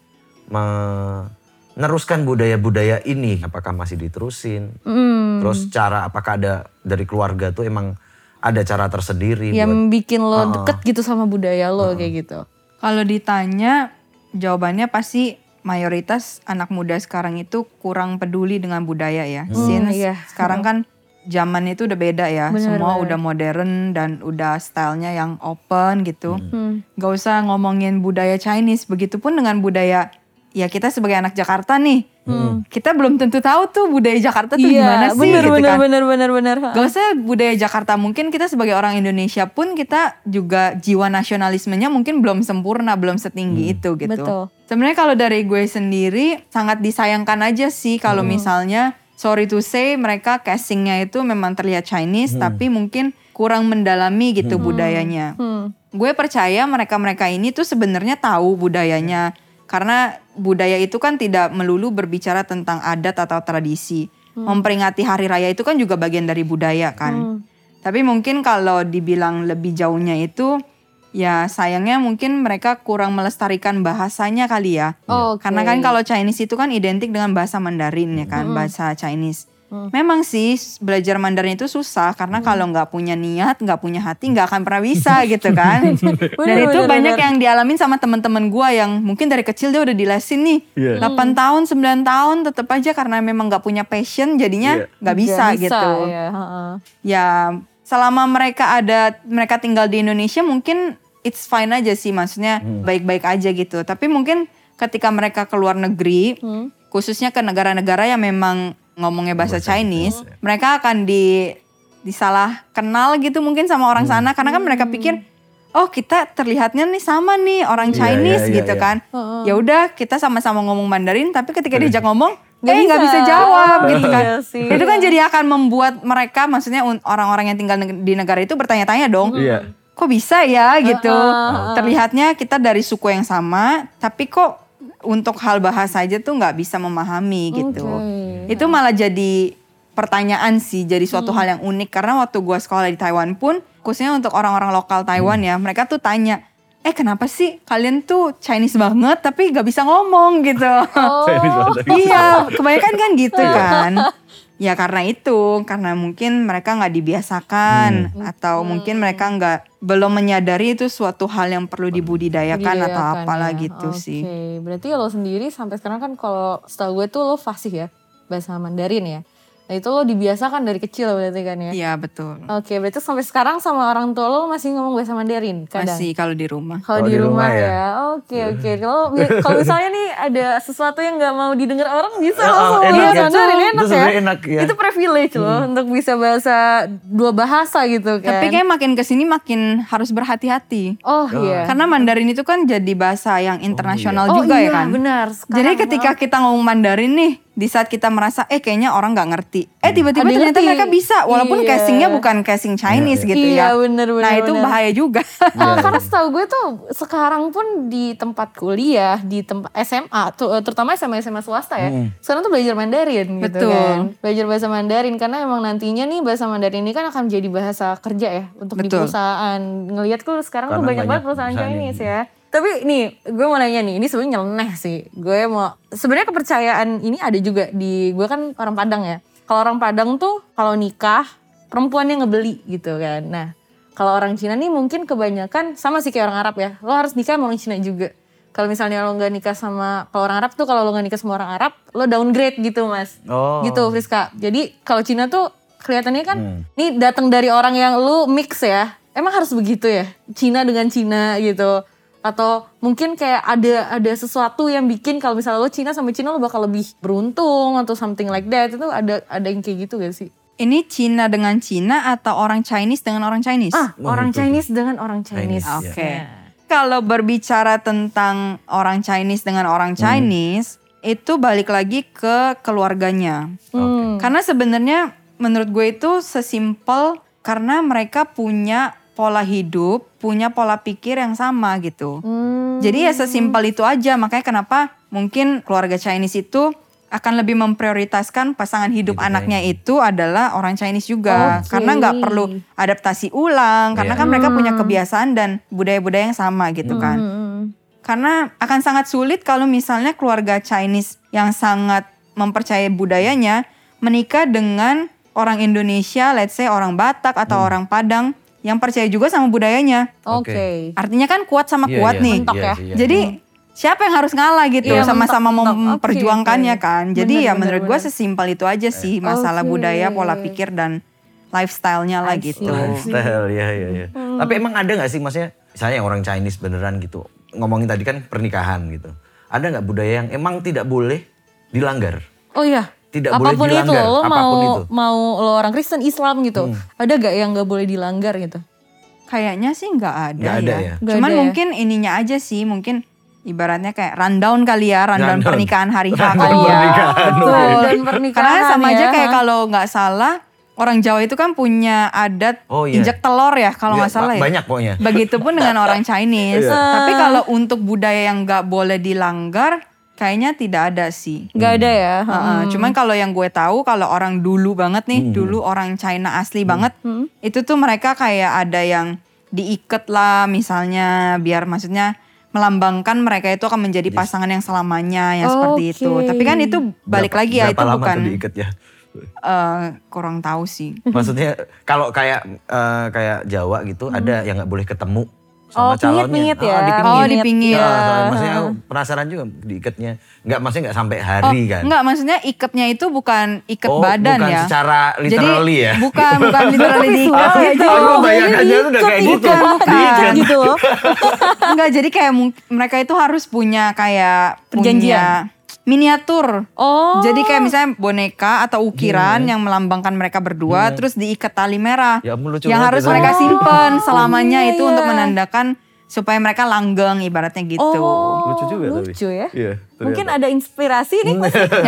meneruskan budaya-budaya ini? Apakah masih diterusin? Hmm. Terus cara apakah ada dari keluarga tuh emang ada cara tersendiri Yang buat bikin lo deket gitu sama budaya lo kayak gitu. Kalau ditanya, jawabannya pasti mayoritas anak muda sekarang itu kurang peduli dengan budaya ya. Since iya. sekarang kan zaman itu udah beda ya. Bener, Semua bener. udah modern dan udah stylenya yang open gitu. Hmm. Gak usah ngomongin budaya Chinese. Begitupun dengan budaya ya kita sebagai anak Jakarta nih. Kita belum tentu tahu tuh budaya Jakarta tuh gimana Hmm. Iya, sih bener gitu bener kan. bener bener bener. Gak usah budaya Jakarta, mungkin kita sebagai orang Indonesia pun kita juga jiwa nasionalismenya mungkin belum sempurna, belum setinggi itu gitu. Betul. Sebenarnya kalau dari gue sendiri sangat disayangkan aja sih kalau misalnya sorry to say mereka casingnya itu memang terlihat Chinese tapi mungkin kurang mendalami gitu budayanya. Hmm. Gue percaya mereka-mereka ini tuh sebenarnya tahu budayanya karena budaya itu kan tidak melulu berbicara tentang adat atau tradisi. Memperingati hari raya itu kan juga bagian dari budaya kan. Tapi mungkin kalau dibilang lebih jauhnya itu ya sayangnya mungkin mereka kurang melestarikan bahasanya kali ya. Oke. Karena kan kalau Chinese itu kan identik dengan bahasa Mandarin ya kan, bahasa Chinese. Memang sih belajar Mandarin itu susah karena kalau nggak punya niat, nggak punya hati, nggak akan pernah bisa [laughs] gitu kan. Dan itu bener, banyak bener. yang dialamin sama teman-teman gua yang mungkin dari kecil dia udah dilesin nih. Iya. 8 tahun, 9 tahun tetap aja karena memang nggak punya passion jadinya Iya. nggak bisa, Nggak gitu. Ya, heeh. Ya selama mereka ada mereka tinggal di Indonesia mungkin it's fine aja sih maksudnya baik-baik aja gitu. Tapi mungkin ketika mereka ke luar negeri, Hmm. khususnya ke negara-negara yang memang ngomongnya bahasa Chinese, mereka akan di disalah kenal gitu mungkin sama orang sana karena kan mereka pikir oh kita terlihatnya nih sama nih orang Iya, Chinese iya, iya, gitu iya. kan. Ya udah kita sama-sama ngomong Mandarin tapi ketika diajak ngomong eh nggak bisa. bisa jawab gitu kan. Iya sih. Itu kan jadi akan membuat mereka maksudnya orang-orang yang tinggal di negara itu bertanya-tanya dong. Iya. Kok bisa ya gitu. Terlihatnya kita dari suku yang sama tapi kok untuk hal bahasa aja tuh nggak bisa memahami gitu. Oke. Itu malah jadi pertanyaan sih, jadi suatu Hmm. hal yang unik karena waktu gua sekolah di Taiwan pun, khususnya untuk orang-orang lokal Taiwan Hmm. ya, mereka tuh tanya, eh kenapa sih kalian tuh Chinese banget tapi gak bisa ngomong gitu. Banget. iya, kebanyakan kan gitu kan. [laughs] Ya karena itu, karena mungkin mereka nggak dibiasakan atau mungkin mereka nggak belum menyadari itu suatu hal yang perlu dibudidayakan atau apalah ya. gitu sih. Oke, berarti lo sendiri sampai sekarang kan kalau setahu gue tuh lo fasih ya bahasa Mandarin ya. Nah itu lo dibiasakan dari kecil berarti kan ya. Iya betul. Oke, berarti sampai sekarang sama orang tua lo masih ngomong bahasa Mandarin kadang. Masih kalau di rumah. Kalau di, rumah, ya. Oke, oke. Kalau kalau misalnya nih ada sesuatu yang nggak mau didengar orang bisa Ah, langsung enak ngomong ya. Mandarin enak Itu ya. enak ya. Itu privilege loh untuk bisa bahasa dua bahasa gitu kan. Tapi kayak makin ke sini makin harus berhati-hati. Oh iya. Karena Mandarin itu kan jadi bahasa yang internasional Oh juga iya, ya kan. benar. Jadi Sekarang, ketika kita ngomong Mandarin nih, di saat kita merasa eh kayaknya orang nggak ngerti, eh tiba-tiba Ada yang ternyata ngerti. mereka bisa, walaupun Iya. casingnya bukan casing Chinese gitu Iya, ya. bener, bener, nah itu bener. bahaya juga. [laughs] Ah, karena setahu gue tuh sekarang pun di tempat kuliah, di tempat SMA, tuh, eh, terutama SMA SMA swasta ya. Sekarang tuh belajar Mandarin gitu Betul. kan. Belajar bahasa Mandarin karena emang nantinya nih bahasa Mandarin ini kan akan jadi bahasa kerja ya untuk di Betul. perusahaan. Ngelihat tuh sekarang tuh Karena banyak, banyak banget perusahaan perusahaan Chinese ya. Tapi nih, gue mau nanya nih, ini sebenarnya nyeleneh sih. Gue mau sebenarnya kepercayaan ini ada juga di gue kan orang Padang ya. Kalau orang Padang tuh kalau nikah perempuannya ngebeli gitu kan. Nah, kalau orang Cina nih mungkin kebanyakan sama sih kayak orang Arab ya. Lo harus nikah sama orang Cina juga. Kalau misalnya lo nggak nikah sama kalau orang Arab tuh kalau lo nggak nikah sama orang Arab, lo downgrade gitu mas. Oh. Gitu Friska. Jadi kalau Cina tuh kelihatannya kan, Hmm. nih datang dari orang yang lu mix ya. Emang harus begitu ya? Cina dengan Cina gitu. Atau mungkin kayak ada ada sesuatu yang bikin kalau misalnya lo Cina sama Cina lo bakal lebih beruntung atau something like that. Itu ada ada yang kayak gitu gak sih? Ini Cina dengan Cina atau orang Chinese dengan orang Chinese? Ah, Wah, orang itu Chinese dengan orang Chinese. Chinese, Oke. ya. Kalau berbicara tentang orang Chinese dengan orang Chinese, itu balik lagi ke keluarganya. Hmm. Karena sebenarnya menurut gue itu sesimpel karena mereka punya pola hidup, punya pola pikir yang sama gitu. Hmm. Jadi ya sesimpel itu aja. Makanya kenapa mungkin keluarga Chinese itu akan lebih memprioritaskan pasangan hidup Hidupnya anaknya itu adalah orang Chinese juga. Oke. Karena nggak perlu adaptasi ulang. Karena Iya. kan mereka punya kebiasaan dan budaya-budaya yang sama gitu kan. Hmm. Karena akan sangat sulit kalau misalnya keluarga Chinese yang sangat mempercayai budayanya menikah dengan orang Indonesia, let's say orang Batak atau Hmm. orang Padang yang percaya juga sama budayanya. Oke. Artinya kan kuat sama Iya, kuat iya. nih. Mentok ya. sih, iya. Jadi siapa yang harus ngalah gitu Iya, sama-sama mentok, mentok. memperjuangkannya oke. kan. Jadi Bener, ya bener, menurut gue sesimpel itu aja sih masalah budaya, pola pikir dan lifestyle-nya lah gitu. Lifestyle ya ya ya. Hmm. Tapi emang ada nggak sih maksudnya misalnya yang orang Chinese beneran gitu ngomongin tadi kan pernikahan gitu. Ada nggak budaya yang emang tidak boleh dilanggar? Oh iya. Tidak boleh apa pun itu dilanggar, lo mau apa pun itu. Hmm. mau lo orang Kristen Islam gitu. Ada gak yang gak boleh dilanggar gitu? Kayaknya sih nggak ada, Nggak ada ya. ya? Nggak Cuman ada ya? mungkin ininya aja sih, mungkin ibaratnya kayak rundown kali ya, rundown, Rundown. pernikahan hari H Rundown kali ya. pernikahan, Betul. pernikahan Karena sama aja ya. kayak kalau nggak salah orang Jawa itu kan punya adat Oh, iya. injek telur ya kalau Iya, nggak salah ya. banyak pokoknya. Begitupun dengan [laughs] orang Chinese. Iya. Tapi kalau untuk budaya yang nggak boleh dilanggar, kayaknya tidak ada sih. Gak ada ya. Heeh, Cuman kalau yang gue tahu kalau orang dulu banget nih, dulu orang China asli banget, itu tuh mereka kayak ada yang diikat lah misalnya biar maksudnya melambangkan mereka itu akan menjadi pasangan yang selamanya yang seperti itu. Tapi kan itu balik Berapa- lagi ya itu lama bukan tuh diikat ya? eh, kurang tahu sih. Maksudnya kalau kayak eh, kayak Jawa gitu ada yang nggak boleh ketemu sama Oh, calonnya. pingit-pingit ya. dipingit. Oh, dipingit. Ah, Ya. maksudnya aku penasaran juga diikatnya. Nggak maksudnya nggak sampai hari kan? Enggak, maksudnya ikatnya itu bukan ikat Oh, badan bukan ya. secara literally Jadi, ya? Bukan, [laughs] bukan literally diikat Visual ya, gitu. Aku bayangannya udah kayak gitu. Bukan, bukan. Diikat. gitu loh. Enggak, jadi kayak mereka itu harus punya kayak Perjanjian. punya miniatur. Oh. Jadi kayak misalnya boneka atau ukiran Iya. yang melambangkan mereka berdua, terus diikat tali merah. Ya lucu yang banget harus ya, mereka simpen selamanya iya, itu iya. untuk menandakan supaya mereka langgeng ibaratnya gitu. Oh, Lucu juga tapi. lucu ya. Iya, Mungkin ada inspirasi nih.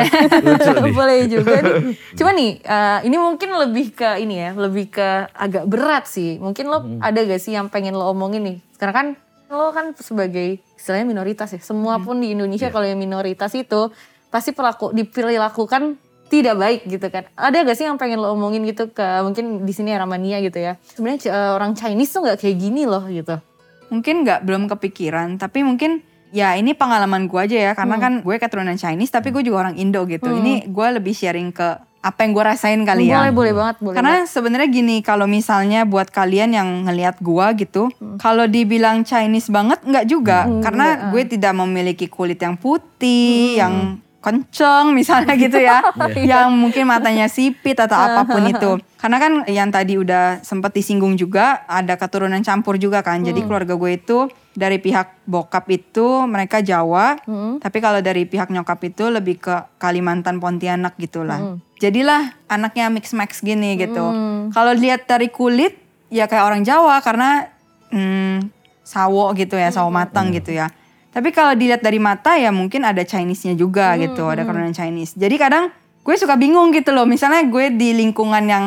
[laughs] Lucu [laughs] nih. Boleh juga nih. [laughs] Cuma nih, eh, ini mungkin lebih ke ini ya, lebih ke agak berat sih. Mungkin lo Hmm. ada gak sih yang pengen lo omongin nih? Sekarang kan lo kan sebagai istilahnya minoritas ya. Semua pun di. Indonesia kalau yang minoritas itu pasti perlaku diperlakukan tidak baik gitu kan. Ada gak sih yang pengen lo omongin gitu ke mungkin di sini Ramania gitu ya. Sebenarnya eh, orang Chinese tuh nggak kayak gini loh gitu. Mungkin nggak belum kepikiran, tapi mungkin ya ini pengalaman gue aja ya, karena Hmm. kan gue keturunan Chinese, tapi gue juga orang Indo gitu. Ini gue lebih sharing ke apa yang gue rasain kali ya. Boleh, boleh banget, boleh Karena sebenarnya gini, kalau misalnya buat kalian yang ngelihat gua gitu, kalau dibilang Chinese banget nggak juga, Hmm, karena gue tidak memiliki kulit yang putih, yang kenceng misalnya [laughs] gitu ya, yang mungkin matanya sipit atau apa pun itu. Karena kan yang tadi udah sempet disinggung juga, ada keturunan campur juga kan. Jadi keluarga gue itu dari pihak bokap itu mereka Jawa, tapi kalau dari pihak nyokap itu lebih ke Kalimantan Pontianak gitulah. Jadilah anaknya mix max gini gitu. Kalau lihat dari kulit ya kayak orang Jawa karena hmm, sawo gitu ya, sawo matang gitu ya. Tapi kalau dilihat dari mata ya mungkin ada Chinese-nya juga gitu, ada keturunan Chinese. Jadi kadang gue suka bingung gitu loh. Misalnya gue di lingkungan yang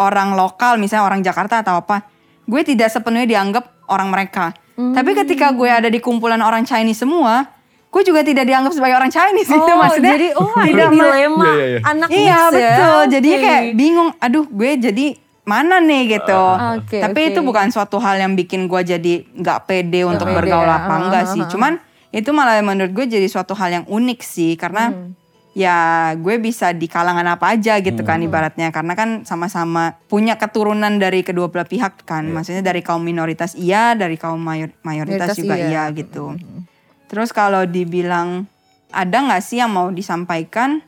orang lokal, misalnya orang Jakarta atau apa, gue tidak sepenuhnya dianggap orang mereka. Tapi ketika gue ada di kumpulan orang Chinese semua, gue juga tidak dianggap sebagai orang Chinese gitu. Oh, [laughs] Maksudnya jadi oh tidak dilema Iya, iya, iya. anak Iya mix ya. betul. Jadinya kayak bingung. Aduh, gue jadi mana nih gitu. Oke, Tapi oke. itu bukan suatu hal yang bikin gue jadi nggak pede untuk pede bergaul apa Ah, enggak ah, sih. ah. Cuman itu malah menurut gue jadi suatu hal yang unik sih karena Hmm. Ya gue bisa di kalangan apa aja gitu kan ibaratnya karena kan sama-sama punya keturunan dari kedua belah pihak kan. Maksudnya dari kaum minoritas iya, dari kaum mayor- mayoritas Mayoritas juga iya. iya gitu. Terus kalau dibilang ada nggak sih yang mau disampaikan?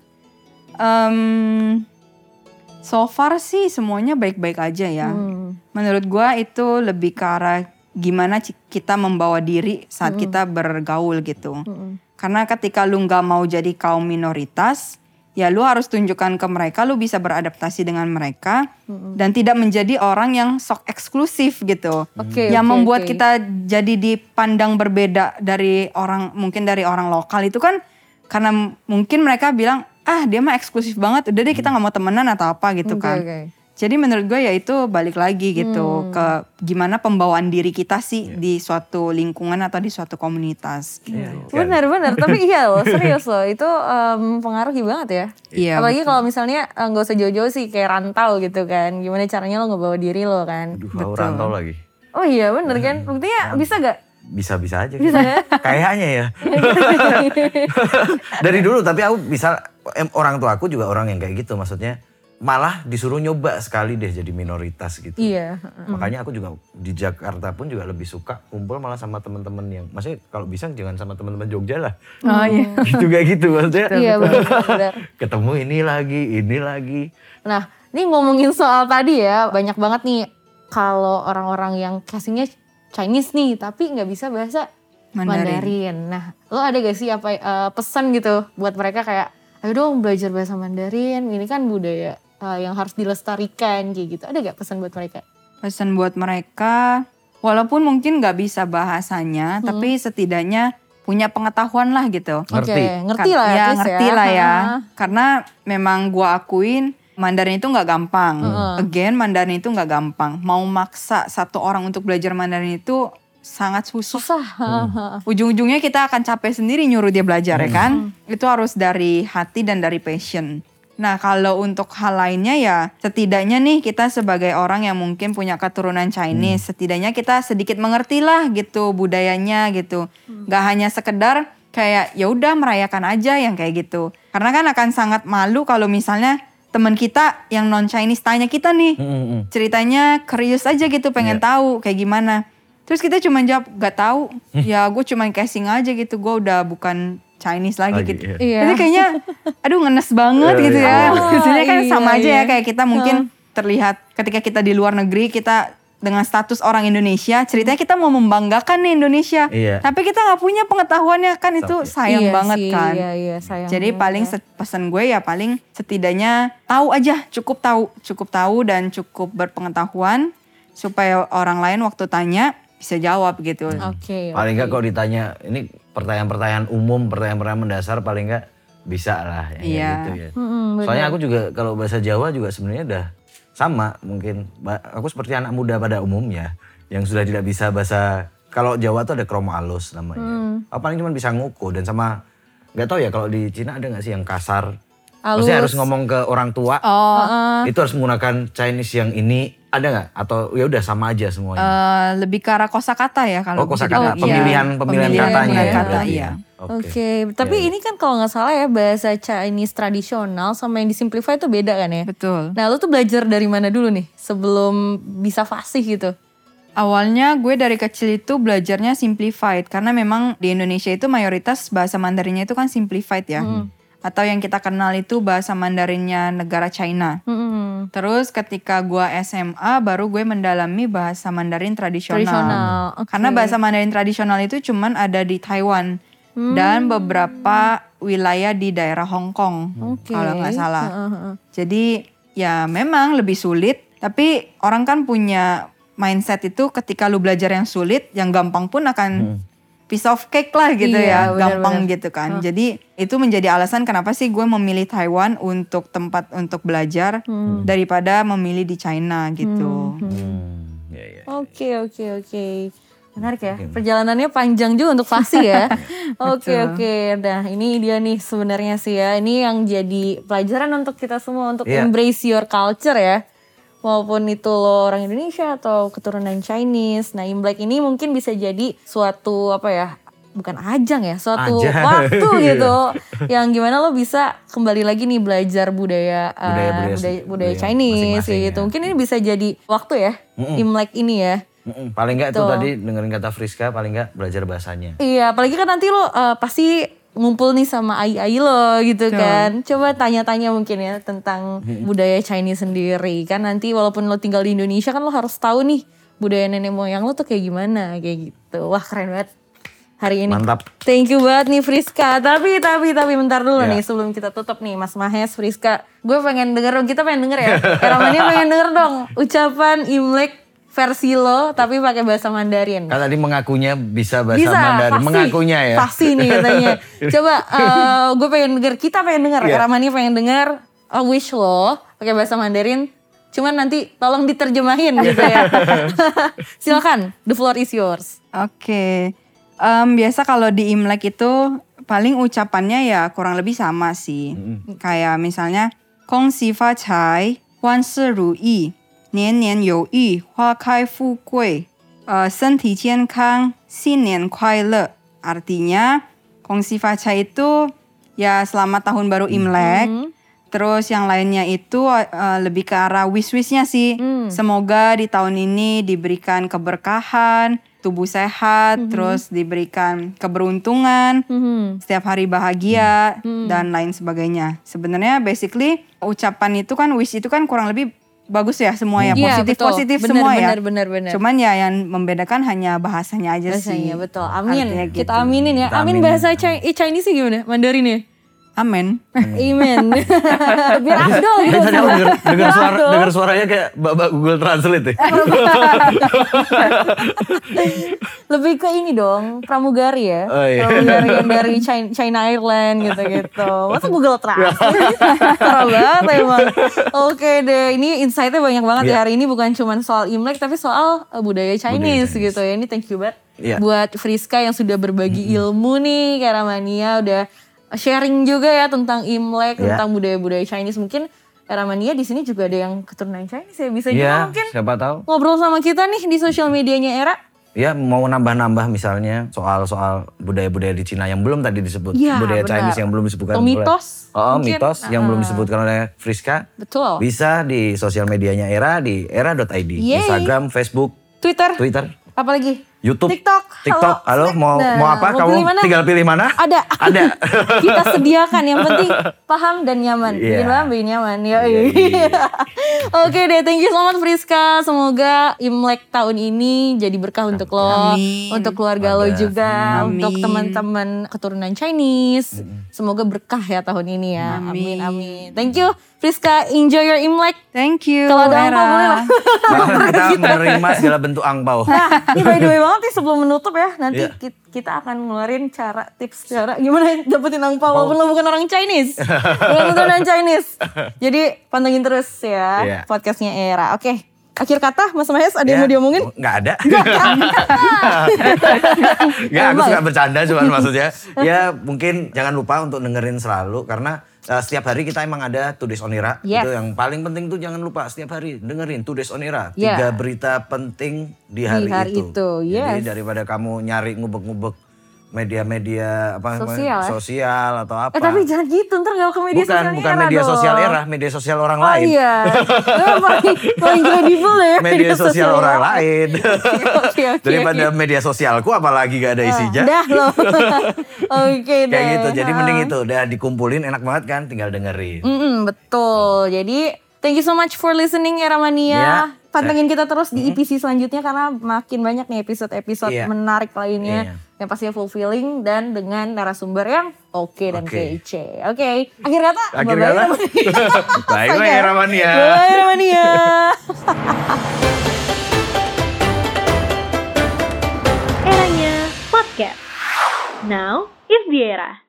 Em, so far sih semuanya baik-baik aja ya. Hmm. Menurut gua itu lebih ke arah gimana kita membawa diri saat kita bergaul gitu. Hmm. Karena ketika lu nggak mau jadi kaum minoritas, ya lu harus tunjukkan ke mereka lu bisa beradaptasi dengan mereka dan tidak menjadi orang yang sok eksklusif gitu. Oke, yang oke, membuat oke. kita jadi dipandang berbeda dari orang mungkin dari orang lokal itu kan karena mungkin mereka bilang ah dia mah eksklusif banget udah deh kita nggak mau temenan atau apa gitu Oke, kan. oke. Jadi menurut gue ya itu balik lagi Hmm. gitu ke gimana pembawaan diri kita sih Iya. di suatu lingkungan atau di suatu komunitas gitu. Kan? Benar benar, [laughs] tapi iya loh, serius loh, itu em, mempengaruhi banget ya. Iya, Apalagi kalau misalnya eh, nggak usah jauh-jauh sih kayak rantau gitu kan, gimana caranya lo ngebawa diri lo kan. Aduh, aku rantau lagi. Oh iya bener kan, buktinya bisa gak? Bisa-bisa aja. Bisa ya? [laughs] Kayaknya ya. [laughs] Dari dulu tapi aku bisa orang tua aku juga orang yang kayak gitu maksudnya malah disuruh nyoba sekali deh jadi minoritas gitu. Iya. Makanya aku juga di Jakarta pun juga lebih suka kumpul malah sama teman-teman yang maksudnya kalau bisa jangan sama teman-teman Jogja lah. Oh iya. [laughs] gitu kayak gitu maksudnya. Iya benar. [laughs] Ketemu ini lagi, ini lagi. Nah, ini ngomongin soal tadi ya, banyak banget nih kalau orang-orang yang casingnya Chinese nih, tapi nggak bisa bahasa Mandarin. Mandarin. Nah, lo ada gak sih apa eh, pesan gitu buat mereka kayak, ayo dong belajar bahasa Mandarin, ini kan budaya eh, yang harus dilestarikan kayak gitu. Ada gak pesan buat mereka? Pesan buat mereka, walaupun mungkin nggak bisa bahasanya, Hmm. tapi setidaknya punya pengetahuan lah gitu. Ngerti. Oke, ngerti lah ya, at least ngerti lah ya. Karena memang gua akuin Mandarin itu nggak gampang. Again, Mandarin itu nggak gampang. Mau maksa satu orang untuk belajar Mandarin itu sangat susah. Susah. Ha-ha. Ujung-ujungnya kita akan capek sendiri nyuruh dia belajar ya kan. Itu harus dari hati dan dari passion. Nah kalau untuk hal lainnya ya setidaknya nih kita sebagai orang yang mungkin punya keturunan Chinese. Setidaknya kita sedikit mengerti lah gitu budayanya gitu. Gak hanya sekedar kayak ya udah merayakan aja yang kayak gitu. Karena kan akan sangat malu kalau misalnya teman kita yang non Chinese tanya kita nih Mm-mm. ceritanya curious aja gitu pengen tahu kayak gimana terus kita cuma jawab gak tahu ya gue cuma casing aja gitu gue udah bukan Chinese lagi, Lagi, gitu iya. Iya. jadi kayaknya aduh ngenes banget Iya, gitu iya. ya Oh, [laughs] maksudnya kan iya, sama aja iya. ya kayak kita mungkin terlihat ketika kita di luar negeri kita dengan status orang Indonesia, ceritanya kita mau membanggakan nih Indonesia. Iya. Tapi kita nggak punya pengetahuannya kan itu sayang Iya banget sih, kan. Iya, iya, sayang Jadi banget paling ya. pesan gue ya paling setidaknya tahu aja, cukup tahu, cukup tahu dan cukup berpengetahuan supaya orang lain waktu tanya bisa jawab gitu. Oke. Paling nggak kalau ditanya ini pertanyaan-pertanyaan umum, pertanyaan-pertanyaan mendasar paling nggak bisa lah kayak Iya. gitu ya. Mm-mm, Soalnya aku juga kalau bahasa Jawa juga sebenarnya udah sama mungkin. Aku seperti anak muda pada umumnya yang sudah tidak bisa bahasa kalau Jawa tuh ada kromo alus namanya. Hmm. Aku paling cuma bisa nguku dan sama nggak tahu ya kalau di Cina ada nggak sih yang kasar. Maksudnya harus ngomong ke orang tua. Oh, Itu harus menggunakan Chinese yang ini ada nggak? Atau ya udah sama aja semuanya. eh, lebih ke arah kosakata ya kalau oh kosakata, dibilang. Iya, pemilihan pemilihan katanya pemilihan ya. kata, berarti iya. ya. Oke, tapi ini kan kalau nggak salah ya bahasa Chinese tradisional sama yang disimplify itu beda kan ya? Betul. Nah lu tuh belajar dari mana dulu nih sebelum bisa fasih gitu? Awalnya gue dari kecil itu belajarnya simplified karena memang di Indonesia itu mayoritas bahasa Mandarinnya itu kan simplified ya. Atau yang kita kenal itu bahasa Mandarinnya negara China. Mm-mm. Terus ketika gue SMA baru gue mendalami bahasa Mandarin tradisional. Tradisional, oke. Karena bahasa Mandarin tradisional itu cuman ada di Taiwan dan beberapa wilayah di daerah Hong Kong Oke. kalau nggak salah. Heeh. Jadi ya memang lebih sulit, tapi orang kan punya mindset itu ketika lu belajar yang sulit, yang gampang pun akan piece of cake lah gitu Iya, ya, benar-benar. gampang gitu kan. Jadi itu menjadi alasan kenapa sih gue memilih Taiwan untuk tempat untuk belajar daripada memilih di China gitu. Hmm, ya, ya. Oke oke oke. Menarik ya. Perjalanannya panjang juga untuk fasih ya. [laughs] Oke oke. Nah ini dia nih sebenarnya sih ya. Ini yang jadi pelajaran untuk kita semua untuk Iya. embrace your culture ya. Maupun itu lo orang Indonesia atau keturunan Chinese. Nah Imlek ini mungkin bisa jadi suatu apa ya. Bukan ajang ya, suatu Ajang. waktu [laughs] gitu. yang gimana lo bisa kembali lagi nih belajar budaya uh, Budaya-budaya budaya, budaya budaya Chinese gitu. ya. Mungkin ini bisa jadi waktu ya. Imlek ini ya. Mm-mm. Paling nggak itu Tuh. tadi dengerin kata Friska, paling nggak belajar bahasanya. Iya, apalagi kan nanti lo uh, pasti ngumpul nih sama ai-ai lo gitu kan. Coba tanya-tanya mungkin ya tentang budaya Chinese sendiri. Kan nanti walaupun lo tinggal di Indonesia kan lo harus tahu nih budaya nenek moyang lo tuh kayak gimana kayak gitu. Wah keren banget hari ini. Mantap. Thank you banget nih Friska. Tapi tapi tapi bentar dulu Ya. nih sebelum kita tutup nih Mas Mahes, Friska. Gue pengen denger dong, kita pengen denger ya. [laughs] Eramania pengen denger dong ucapan Imlek versi lo tapi pakai bahasa Mandarin. Kan tadi mengakunya bisa bahasa Bisa, Mandarin, pasti. mengakunya ya. Pasti nih katanya. Coba eh, gue pengen denger, kita pengen denger, Iya. Ramani pengen denger uh, wish lo pakai bahasa Mandarin. Cuman nanti tolong diterjemahin gitu ya. [laughs] Silakan, the floor is yours. Oke, Em, biasa kalau di Imlek itu paling ucapannya ya kurang lebih sama sih. Kayak misalnya Kong Si Fa Cai, Wan Si Ru Yi, Nian Nian You Yi, Hua Kai Fu Gui, eh, Senti Jian Kang, Xin Nian Kuai Le. Artinya Kong Si Fa Cai itu ya selamat tahun baru Imlek. Terus yang lainnya itu eh, lebih ke arah wish-wishnya sih. Semoga di tahun ini diberikan keberkahan, tubuh sehat, terus diberikan keberuntungan, Mhm. setiap hari bahagia dan lain sebagainya. Sebenarnya basically ucapan itu kan wish itu kan kurang lebih bagus ya semua ya Iya, positif betul. positif Benar, semua ya. benar, benar, benar. Cuman ya yang membedakan hanya bahasanya aja sih. Bahasanya betul. Amin. Artinya gitu. Kita aminin ya. Kita Amin aminin. bahasa eh, Chinese gimana? Mandarin ya? Amin. [laughs] Amen. [laughs] Biar afdol gitu. Ini tadi aku denger, denger suara, denger suaranya kayak babak Google Translate ya. [laughs] Lebih ke ini dong, pramugari ya. Oh, iya. Pramugari yang dari China, China Airline gitu-gitu. [laughs] Masa Google Translate? [laughs] Parah banget emang. Oke deh, ini insight-nya banyak banget ya Iya. hari ini bukan cuma soal Imlek tapi soal uh, budaya Chinese, Chinese. gitu ya. Ini thank you banget Iya. buat Friska yang sudah berbagi ilmu nih ke Ramania udah sharing juga ya tentang Imlek, Iya. tentang budaya-budaya Chinese. Mungkin Ramania di sini juga ada yang keturunan Chinese ya. Bisa juga Iya, mungkin siapa tahu. ngobrol sama kita nih di sosial medianya Era. Ya mau nambah-nambah misalnya soal-soal budaya-budaya di Cina yang belum tadi disebut. Iya, budaya benar. Chinese yang belum disebutkan Atau oleh- mitos, Oh, mungkin. mitos yang belum Ah. disebutkan oleh Friska. Betul. Bisa di sosial medianya Era di era.id. Instagram, Facebook, Twitter. Twitter, Apalagi? YouTube, TikTok. TikTok. Halo, mau Nah, mau apa? mau Kamu pilih mana? tinggal pilih mana? Ada. Ada. [laughs] Kita sediakan yang penting [laughs] paham dan nyaman. Iya. Bikin paham, bikin nyaman. Ya. Iya, [laughs] Oke deh, thank you so much Friska. Semoga Imlek tahun ini jadi berkah untuk lo, Amin. untuk keluarga lo Ada. juga, Amin. untuk teman-teman keturunan Chinese. Semoga berkah ya tahun ini ya. Amin Amin. amin. Thank you Friska. Enjoy your Imlek. Thank you. Kalau ada angpau boleh lah. Kita menerima segala bentuk angpau. Nah, ini by the way banget nih sebelum menutup ya, nanti Iya. ki- kita akan ngeluarin cara tips cara gimana [laughs] dapetin angpau walaupun lo bukan orang Chinese. [laughs] bukan orang Chinese. Jadi pantengin terus ya Iya. podcastnya Era. Oke, akhir kata Mas Mahes ada Ya, yang mau diomongin? Nggak ada. Nggak, [laughs] aku suka bercanda cuman maksudnya. Ya mungkin jangan lupa untuk dengerin selalu karena uh, setiap hari kita emang ada Tudes Onira. Yes. Itu yang paling penting tuh jangan lupa setiap hari dengerin Tudes Onira. Yeah. Tiga berita penting di hari, hari itu. itu, Jadi yes. daripada kamu nyari ngubek-ngubek media-media apa Sosial, ya? sosial atau apa. Eh tapi jangan gitu, ntar gak ke media bukan sosial bukan Era media dong. sosial era, media sosial orang Oh lain. iya, Eh, [laughs] paling, paling kredibel ya. Media sosial orang lain. [laughs] Oke, oke, Daripada oke. media sosialku apalagi gak ada isinya. Dah loh. [laughs] Oke deh. Kayak gitu. Jadi Ha. mending itu udah dikumpulin enak banget kan tinggal dengerin. Mm-mm, betul. Jadi thank you so much for listening Era Mania. Ya. Pantengin kita terus di EPC selanjutnya karena makin banyak nih episode-episode Iya. menarik lainnya Iya. yang pastinya fulfilling dan dengan narasumber yang oke dan Oke. kece. Oke, akhir kata. Akhir kata. Era Mania. [laughs] Bye-bye, Oke. Era Mania. Bye Era Mania. [laughs] Eranya Podcast. Now is the era.